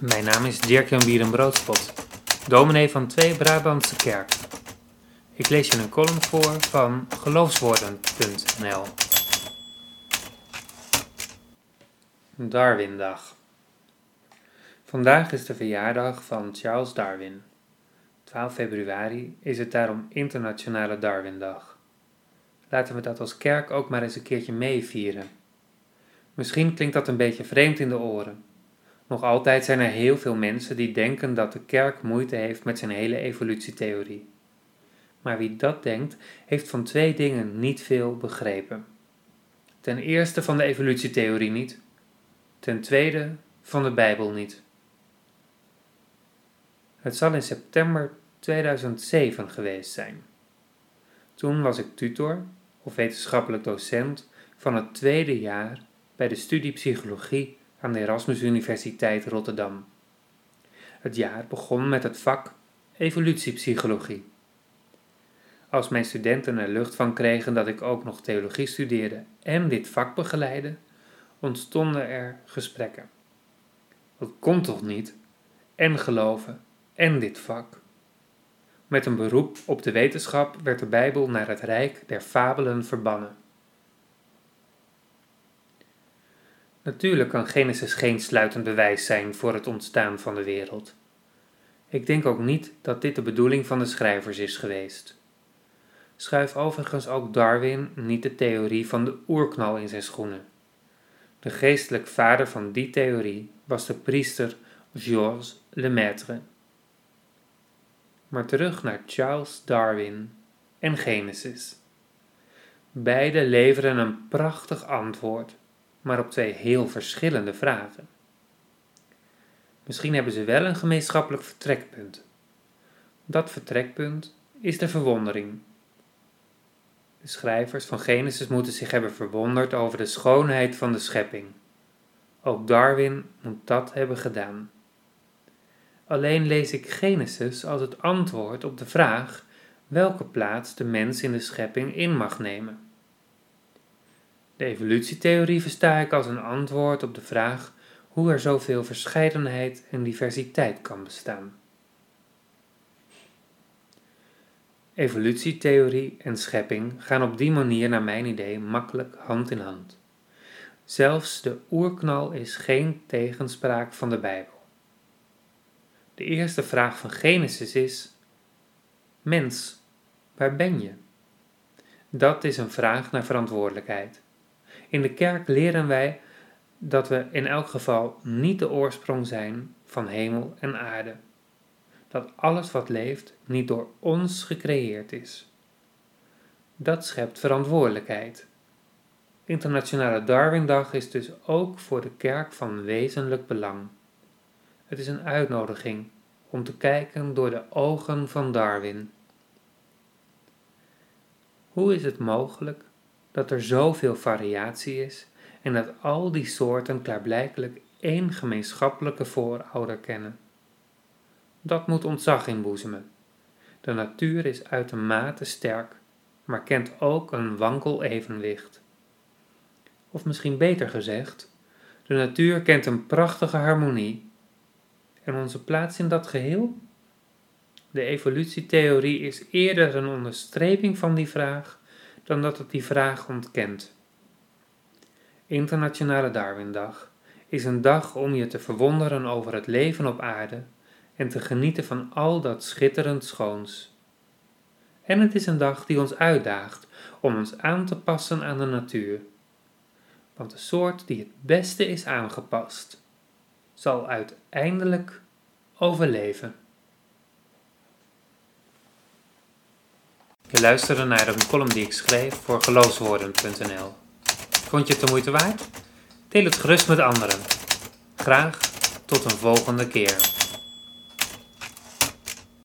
Mijn naam is Dirk-Jan Bierenbroodspot, dominee van Twee Brabantse Kerk. Ik lees je een column voor van geloofswoorden.nl. Darwindag. Vandaag is de verjaardag van Charles Darwin. 12 februari is het daarom Internationale Darwindag. Laten we dat als kerk ook maar eens een keertje meevieren. Misschien klinkt dat een beetje vreemd in de oren. Nog altijd zijn er heel veel mensen die denken dat de kerk moeite heeft met zijn hele evolutietheorie. Maar wie dat denkt, heeft van twee dingen niet veel begrepen. Ten eerste van de evolutietheorie niet, ten tweede van de Bijbel niet. Het zal in september 2007 geweest zijn. Toen was ik tutor of wetenschappelijk docent van het tweede jaar bij de studie psychologie aan de Erasmus Universiteit Rotterdam. Het jaar begon met het vak evolutiepsychologie. Als mijn studenten er lucht van kregen dat ik ook nog theologie studeerde en dit vak begeleidde, ontstonden er gesprekken. Dat kon toch niet? En geloven en dit vak. Met een beroep op de wetenschap werd de Bijbel naar het rijk der fabelen verbannen. Natuurlijk kan Genesis geen sluitend bewijs zijn voor het ontstaan van de wereld. Ik denk ook niet dat dit de bedoeling van de schrijvers is geweest. Schuif overigens ook Darwin niet de theorie van de oerknal in zijn schoenen. De geestelijk vader van die theorie was de priester Georges Lemaitre. Maar terug naar Charles Darwin en Genesis. Beide leveren een prachtig antwoord maar op twee heel verschillende vragen. Misschien hebben ze wel een gemeenschappelijk vertrekpunt. Dat vertrekpunt is de verwondering. De schrijvers van Genesis moeten zich hebben verwonderd over de schoonheid van de schepping. Ook Darwin moet dat hebben gedaan. Alleen lees ik Genesis als het antwoord op de vraag welke plaats de mens in de schepping in mag nemen. De evolutietheorie versta ik als een antwoord op de vraag hoe er zoveel verscheidenheid en diversiteit kan bestaan. Evolutietheorie en schepping gaan op die manier naar mijn idee makkelijk hand in hand. Zelfs de oerknal is geen tegenspraak van de Bijbel. De eerste vraag van Genesis is: Mens, waar ben je? Dat is een vraag naar verantwoordelijkheid. In de kerk leren wij dat we in elk geval niet de oorsprong zijn van hemel en aarde. Dat alles wat leeft niet door ons gecreëerd is. Dat schept verantwoordelijkheid. Internationale Darwindag is dus ook voor de kerk van wezenlijk belang. Het is een uitnodiging om te kijken door de ogen van Darwin. Hoe is het mogelijk dat er zoveel variatie is en dat al die soorten klaarblijkelijk één gemeenschappelijke voorouder kennen. Dat moet ontzag inboezemen. De natuur is uitermate sterk, maar kent ook een wankel evenwicht. Of misschien beter gezegd, de natuur kent een prachtige harmonie. En onze plaats in dat geheel? De evolutietheorie is eerder een onderstreping van die vraag dan dat het die vraag ontkent. Internationale Darwindag is een dag om je te verwonderen over het leven op aarde en te genieten van al dat schitterend schoons. En het is een dag die ons uitdaagt om ons aan te passen aan de natuur. Want de soort die het beste is aangepast, zal uiteindelijk overleven. Je luisterde naar een column die ik schreef voor geloofswoorden.nl. Vond je het de moeite waard? Deel het gerust met anderen. Graag tot een volgende keer.